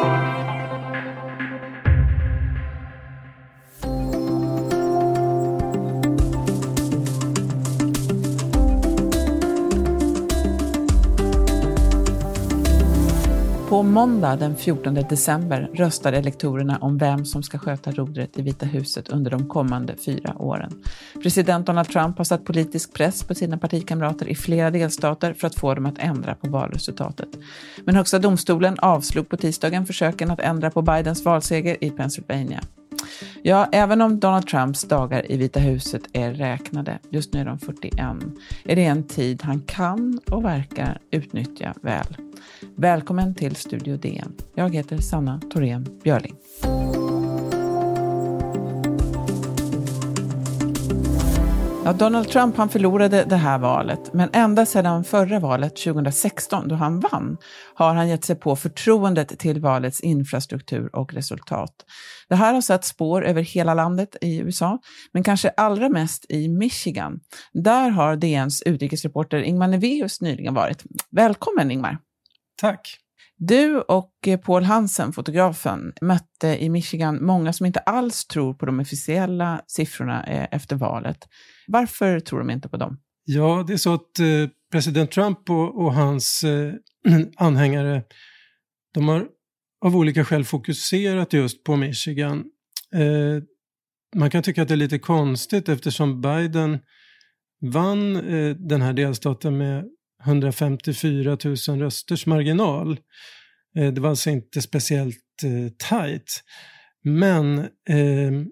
thank you. På måndag den 14 december röstar elektorerna om vem som ska sköta rodret i Vita huset under de kommande fyra åren. President Donald Trump har satt politisk press på sina partikamrater i flera delstater för att få dem att ändra på valresultatet. Men Högsta domstolen avslog på tisdagen försöken att ändra på Bidens valseger i Pennsylvania. Ja, även om Donald Trumps dagar i Vita huset är räknade, just nu är de 41, är det en tid han kan och verkar utnyttja väl. Välkommen till Studio DN. Jag heter Sanna Thorén Björling. Ja, Donald Trump han förlorade det här valet, men ända sedan förra valet 2016 då han vann har han gett sig på förtroendet till valets infrastruktur och resultat. Det här har satt spår över hela landet i USA, men kanske allra mest i Michigan. Där har DNs utrikesreporter Ingmar Neveus nyligen varit. Välkommen Ingmar! Tack! Du och Paul Hansen, fotografen, mötte i Michigan många som inte alls tror på de officiella siffrorna eh, efter valet. Varför tror de inte på dem? Ja, det är så att eh, president Trump och, och hans eh, anhängare, de har av olika skäl fokuserat just på Michigan. Eh, man kan tycka att det är lite konstigt eftersom Biden vann eh, den här delstaten med 154 000 rösters marginal. Eh, det var alltså inte speciellt eh, tajt. Men ehm,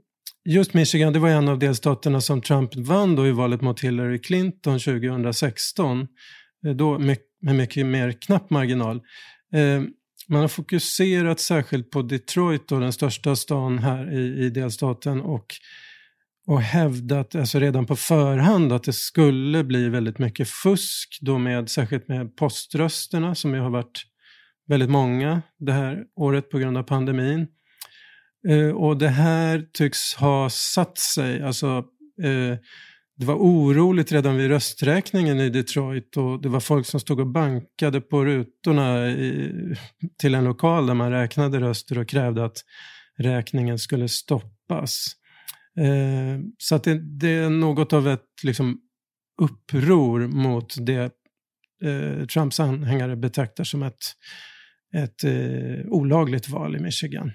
just Michigan, det var en av delstaterna som Trump vann då i valet mot Hillary Clinton 2016. Eh, då med mycket mer knapp marginal. Eh, man har fokuserat särskilt på Detroit, då, den största stan här i, i delstaten och och hävdat, alltså redan på förhand, att det skulle bli väldigt mycket fusk, då med, särskilt med poströsterna som ju har varit väldigt många det här året på grund av pandemin. Eh, och det här tycks ha satt sig, alltså eh, det var oroligt redan vid rösträkningen i Detroit och det var folk som stod och bankade på rutorna i, till en lokal där man räknade röster och krävde att räkningen skulle stoppas. Eh, så att det, det, är något av ett liksom, uppror mot det eh, Trumps anhängare betraktar som ett, ett eh, olagligt val i Michigan.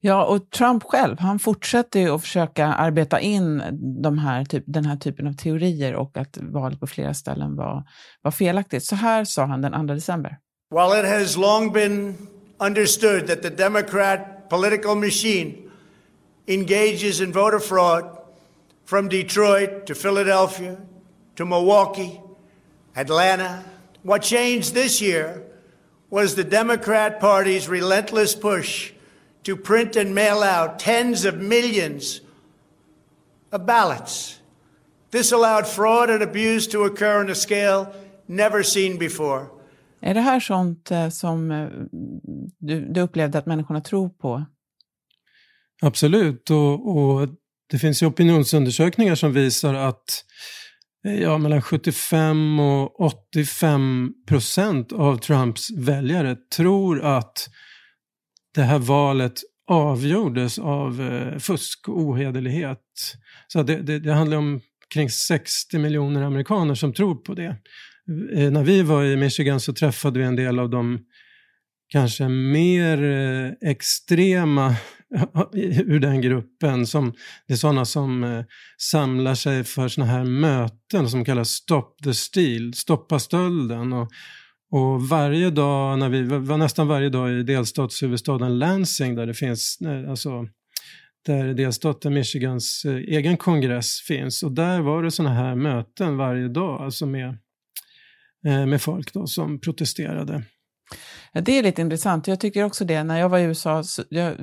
Ja, och Trump själv, han fortsätter ju att försöka arbeta in de här, typ, den här typen av teorier och att valet på flera ställen var, var felaktigt. Så här sa han den 2 december. While it has long been understood that the Democrat political machine engages in voter fraud from Detroit to Philadelphia to Milwaukee, Atlanta. What changed this year was the Democrat Party's relentless push to print and mail out tens of millions of ballots. This allowed fraud and abuse to occur on a scale never seen before. Är det här sånt eh, som eh, du, du upplevde att människorna tror på? Absolut, och, och det finns ju opinionsundersökningar som visar att ja, mellan 75 och 85 procent av Trumps väljare tror att det här valet avgjordes av eh, fusk och ohederlighet. Så det, det, det handlar om kring 60 miljoner amerikaner som tror på det. Eh, när vi var i Michigan så träffade vi en del av de kanske mer eh, extrema ur den gruppen. Som, det är sådana som eh, samlar sig för sådana här möten som kallas Stop the Steal, Stoppa stölden. Och, och varje dag, när vi var nästan varje dag i delstatshuvudstaden Lansing där det finns, eh, alltså där delstaten Michigans eh, egen kongress finns. Och där var det sådana här möten varje dag, alltså med, eh, med folk då som protesterade. Ja, det är lite intressant. Jag tycker också det. När jag var i USA så jag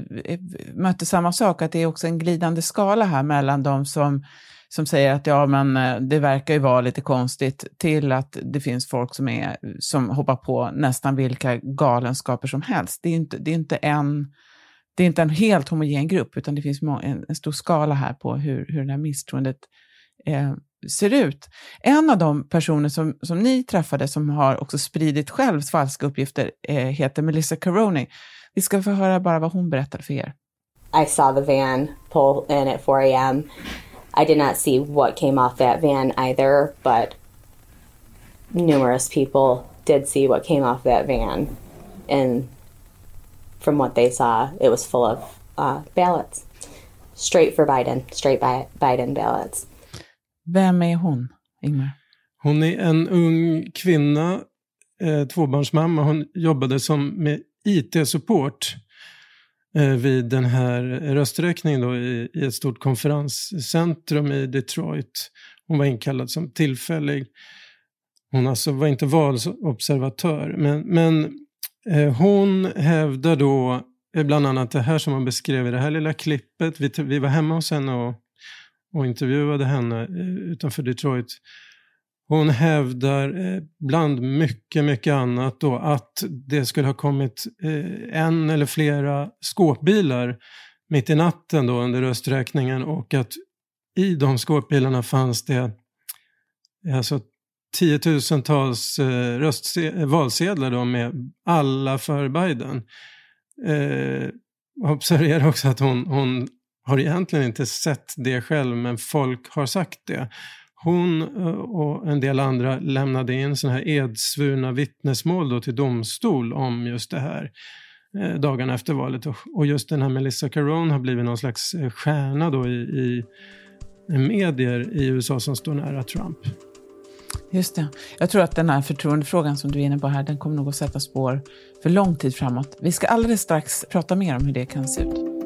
mötte samma sak, att det är också en glidande skala här mellan de som, som säger att ja, men eh, det verkar ju vara lite konstigt, till att det finns folk som, är, som hoppar på nästan vilka galenskaper som helst. Det är inte, det är inte en det är inte en helt homogen grupp, utan det finns en, en stor skala här på hur, hur det här misstroendet eh, ser ut. En av de personer som, som ni träffade som har också spridit själv falska uppgifter eh, heter Melissa Caroni. Vi ska få höra bara vad hon berättade för er. I saw the van pull in at 4 a.m. I did not see what came off that van either, but numerous people did see what came off that van. And from what they saw, it was full of uh, ballots. Straight for Biden, straight by Biden ballots. Vem är hon, Ingmar? Hon är en ung kvinna, eh, tvåbarnsmamma. Hon jobbade som med IT-support Eh, vid den här rösträkningen då i, i ett stort konferenscentrum i Detroit. Hon var inkallad som tillfällig. Hon alltså var inte valobservatör, men, men eh, hon hävdar då eh, bland annat det här som hon beskrev i det här lilla klippet. Vi, vi var hemma hos henne och, och intervjuade henne utanför Detroit. Hon hävdar eh, bland mycket, mycket annat då att det skulle ha kommit eh, en eller flera skåpbilar mitt i natten då under rösträkningen och att i de skåpbilarna fanns det eh, alltså tiotusentals eh, valsedlar då med alla för Biden. Eh, observera också att hon, hon har egentligen inte sett det själv men folk har sagt det. Hon eh, och en del andra lämnade in sådana här edsvurna vittnesmål då till domstol om just det här eh, dagarna efter valet. Och just den här Melissa Caron har blivit någon slags eh, stjärna då i, i medier i USA som står nära Trump. Just det. Jag tror att den här förtroendefrågan som du är inne på här, den kommer nog att sätta spår för lång tid framåt. Vi ska alldeles strax prata mer om hur det kan se ut.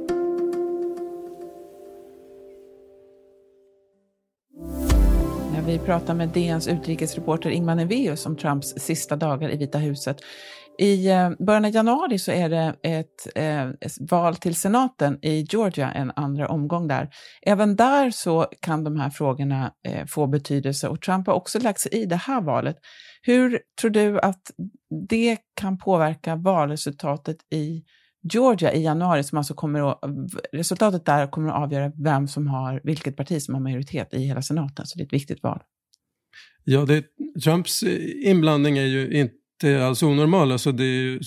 Vi pratar med DNs utrikesreporter Ingmar Neveus om Trumps sista dagar i Vita huset. I eh, början av januari så är det ett, eh, ett, val till senaten i Georgia, en andra omgång där. Även där så kan de här frågorna eh, få betydelse och Trump har också lagt sig i det här valet. Hur tror du att det kan påverka valresultatet i Georgia i januari, som alltså kommer att, resultatet där kommer att avgöra vem som har, vilket parti som har majoritet i hela senaten, så det är ett viktigt val. Ja, det, Trumps inblandning är ju inte alls onormal. Alltså det är ju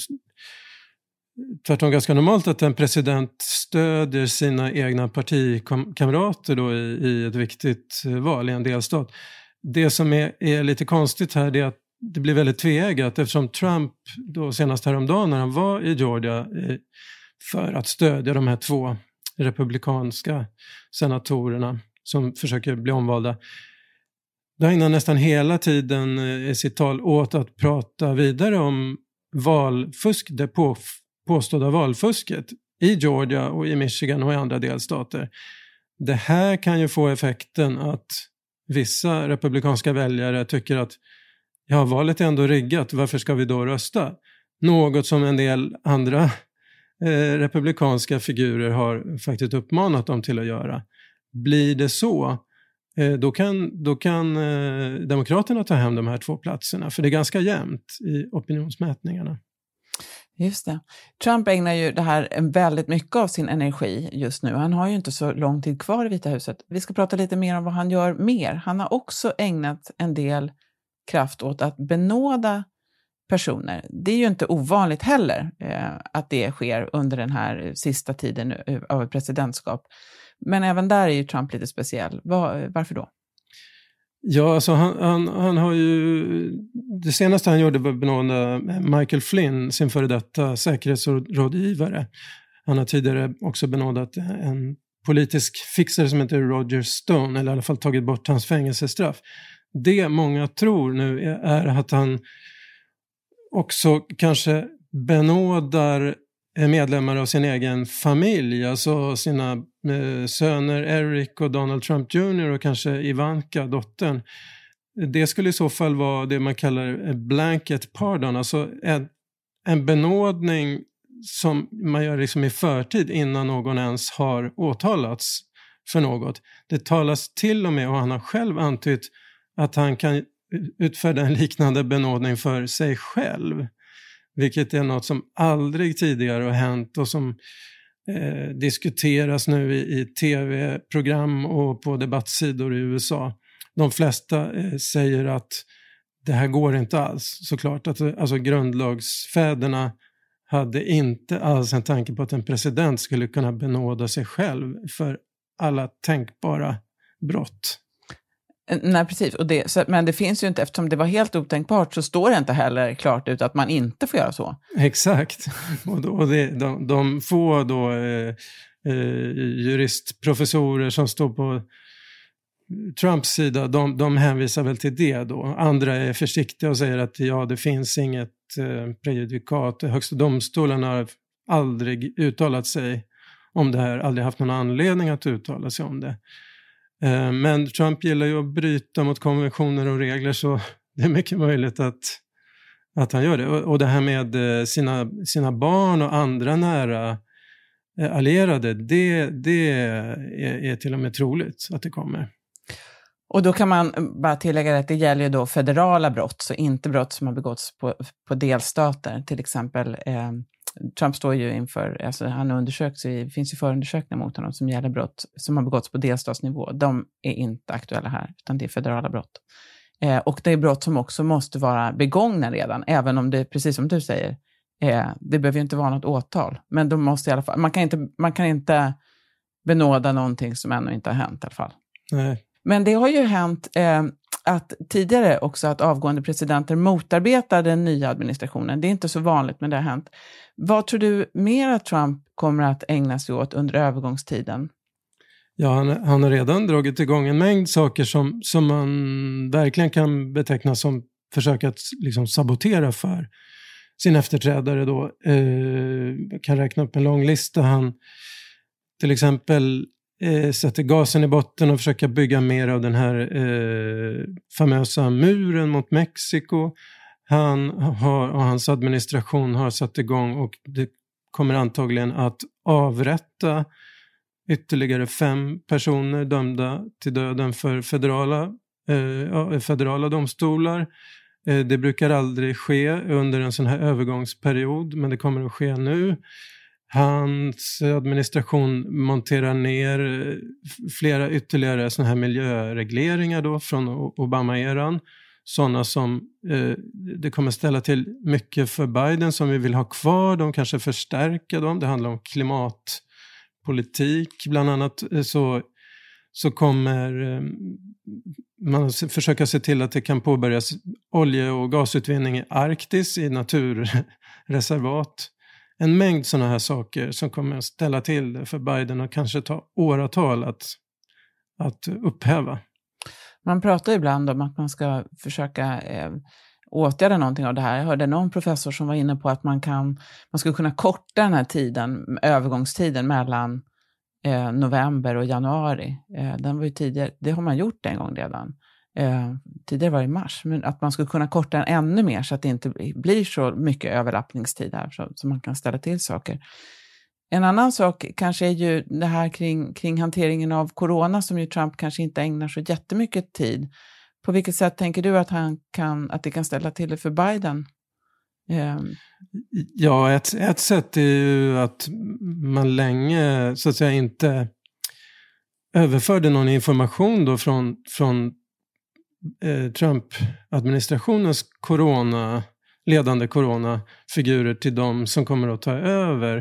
tvärtom ganska normalt att en president stödjer sina egna partikamrater då i, i ett viktigt val i en delstat. Det som är, är lite konstigt här är att det blir väldigt tveeggat eftersom Trump då senast häromdagen när han var i Georgia eh, för att stödja de här två republikanska senatorerna som försöker bli omvalda. Då ägnar nästan hela tiden eh, i sitt tal åt att prata vidare om valfusk, det på, påstådda valfusket i Georgia och i Michigan och i andra delstater. Det här kan ju få effekten att vissa republikanska väljare tycker att ja, valet är ändå riggat, varför ska vi då rösta? Något som en del andra eh, republikanska figurer har faktiskt uppmanat dem till att göra. Blir det så, eh, då kan, då kan eh, Demokraterna ta hem de här två platserna, för det är ganska jämnt i opinionsmätningarna. Just det. Trump ägnar ju det här väldigt mycket av sin energi just nu. Han har ju inte så lång tid kvar i Vita huset. Vi ska prata lite mer om vad han gör mer. Han har också ägnat en del kraft åt att benåda personer. Det är ju inte ovanligt heller eh, att det sker under den här sista tiden eh, av ett presidentskap. Men även där är ju Trump lite speciell. Var, varför då? Ja, alltså han, han, han, har ju... Det senaste han gjorde var att benåda Michael Flynn, sin före detta säkerhetsrådgivare. Han har tidigare också benådat en politisk fixare som heter Roger Stone, eller i alla fall tagit bort hans fängelsestraff det många tror nu är att han också kanske benådar eh, medlemmar av sin egen familj, alltså sina eh, söner Eric och Donald Trump Jr och kanske Ivanka, dottern. Det skulle i så fall vara det man kallar eh, blanket pardon, alltså en, en benådning som man gör liksom i förtid innan någon ens har åtalats för något. Det talas till och med, och han har själv antytt, att han kan utfärda en liknande benådning för sig själv. Vilket är något som aldrig tidigare har hänt och som eh, diskuteras nu i, i tv-program och på debattsidor i USA. de flesta eh, säger att det här går inte alls. Såklart att alltså, grundlagsfäderna hade inte alls en tanke på att en president skulle kunna benåda sig själv för alla tänkbara brott. Eh, nej, precis. Och det, så, men det finns ju inte, eftersom det var helt otänkbart, så står det inte heller klart ut att man inte får göra så. Exakt. Och, då, och det, de, de få då, eh, eh, juristprofessorer som står på Trumps sida, de, de hänvisar väl till det då. Andra är försiktiga och säger att ja, det finns inget eh, prejudikat. Högsta domstolen har aldrig uttalat sig om det här, aldrig haft någon anledning att uttala sig om det. Eh, men Trump gillar ju att bryta mot konventioner och regler så det är mycket möjligt att, att han gör det. Och, det här med eh, sina, sina barn och andra nära eh, allierade, det, det är, är till och med troligt att det kommer. Och då kan man bara tillägga att det gäller ju då federala brott, så inte brott som har begåtts på, på delstater. Till exempel, eh, Trump står ju inför, alltså han undersöks, det finns ju förundersökningar mot honom som gäller brott som har begåtts på delstatsnivå. De är inte aktuella här, utan det är federala brott. Eh, och det är brott som också måste vara begångna redan, även om det, precis som du säger, eh, det behöver ju inte vara något åtal. Men de måste i alla fall, man kan inte, man kan inte benåda någonting som ännu inte har hänt i alla fall. Nej. Men det har ju hänt eh, att tidigare också att avgående presidenter motarbetar den nya administrationen. Det är inte så vanligt, men det har hänt. Vad tror du mer att Trump kommer att ägna sig åt under övergångstiden? Ja, han, han har redan dragit igång en mängd saker som, som man verkligen kan beteckna som försök att liksom sabotera för sin efterträdare. Då. Eh, jag kan räkna upp en lång lista. Han till exempel eh, sätter gasen i botten och försöker bygga mer av den här eh, famösa muren mot Mexiko. Han har, och hans administration har satt igång och det kommer antagligen att avrätta ytterligare fem personer dömda till döden för federala, eh, federala domstolar. Eh, det brukar aldrig ske under en sån här övergångsperiod, men det kommer att ske nu. Hans administration monterar ner eh, flera ytterligare såna här miljöregleringar då från Obama-eran. Sådana som eh, det kommer ställa till mycket för Biden som vi vill ha kvar, de kanske förstärka dem. Det handlar om klimatpolitik. Bland annat eh, så, så kommer eh, man försöka se till att det kan påbörjas olje och gasutvinning i Arktis, i naturreservat en mängd sådana här saker som kommer att ställa till det för Biden och kanske ta åratal att, att upphäva. Man pratar ibland om att man ska försöka eh, åtgärda någonting av det här. Jag hörde någon professor som var inne på att man, kan, man skulle kunna korta den här tiden, övergångstiden mellan eh, november och januari. Eh, den var ju tidigare, det har man gjort en gång redan. Eh, tidigare var det i mars, men att man skulle kunna korta den ännu mer så att det inte blir så mycket överlappningstid här, så, så man kan ställa till saker. En annan sak kanske är ju det här kring, kring hanteringen av corona som ju Trump kanske inte ägnar så jättemycket tid. På vilket sätt tänker du att, han kan, att det kan ställa till det för Biden? Um. Ja, ett, ett sätt är ju att man länge så att säga inte överförde någon information då från, från eh, Trump-administrationens corona, ledande coronafigurer till de som kommer att ta över.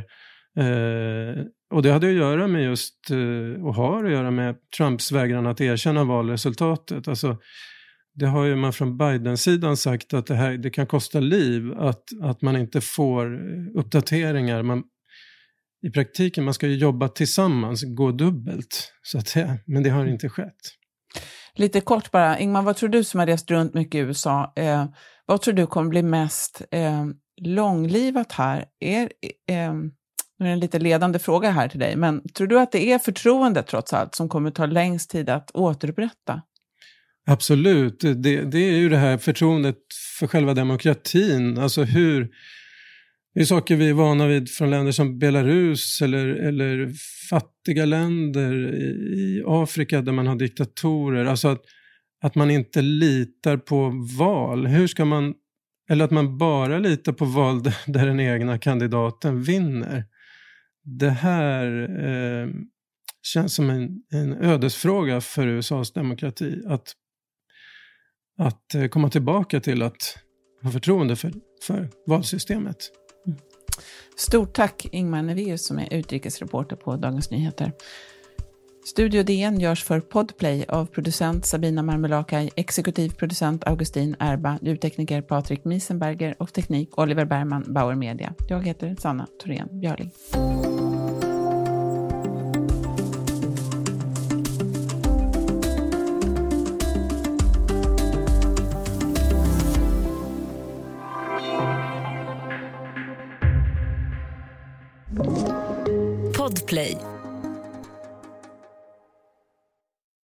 Eh, och det hade att göra med just, eh, och har att göra med Trumps vägran att erkänna valresultatet. Alltså, det har ju man från Biden-sidan sagt att det, här, det kan kosta liv att, att man inte får uppdateringar. Man, I praktiken, man ska ju jobba tillsammans, gå dubbelt, så att säga. Men det har inte skett. Lite kort bara, Ingmar, vad tror du som har rest runt mycket i USA, eh, vad tror du kommer bli mest eh, långlivat här? Är, eh, nu är det en lite ledande fråga här till dig, men tror du att det är förtroendet trots allt som kommer ta längst tid att återupprätta? Absolut, det, det är ju det här förtroendet för själva demokratin, alltså hur det är saker vi är vana vid från länder som Belarus eller, eller fattiga länder i Afrika där man har diktatorer. Alltså att, att man inte litar på val. Hur ska man, eller att man bara litar på val där den egna kandidaten vinner. Det här eh, känns som en, en ödesfråga för USAs demokrati. Att att eh, komma tillbaka till att ha förtroende för, för valsystemet. Stort tack Ingmar Nevaeus som är utrikesreporter på Dagens Nyheter. Studio DN görs för Podplay av producent Sabina Marmelakai, exekutiv producent Augustin Erba, ljudtekniker Patrik Miesenberger och teknik Oliver Bergman, Bauer Media. Jag heter Sanna Thorén Björling. Podplay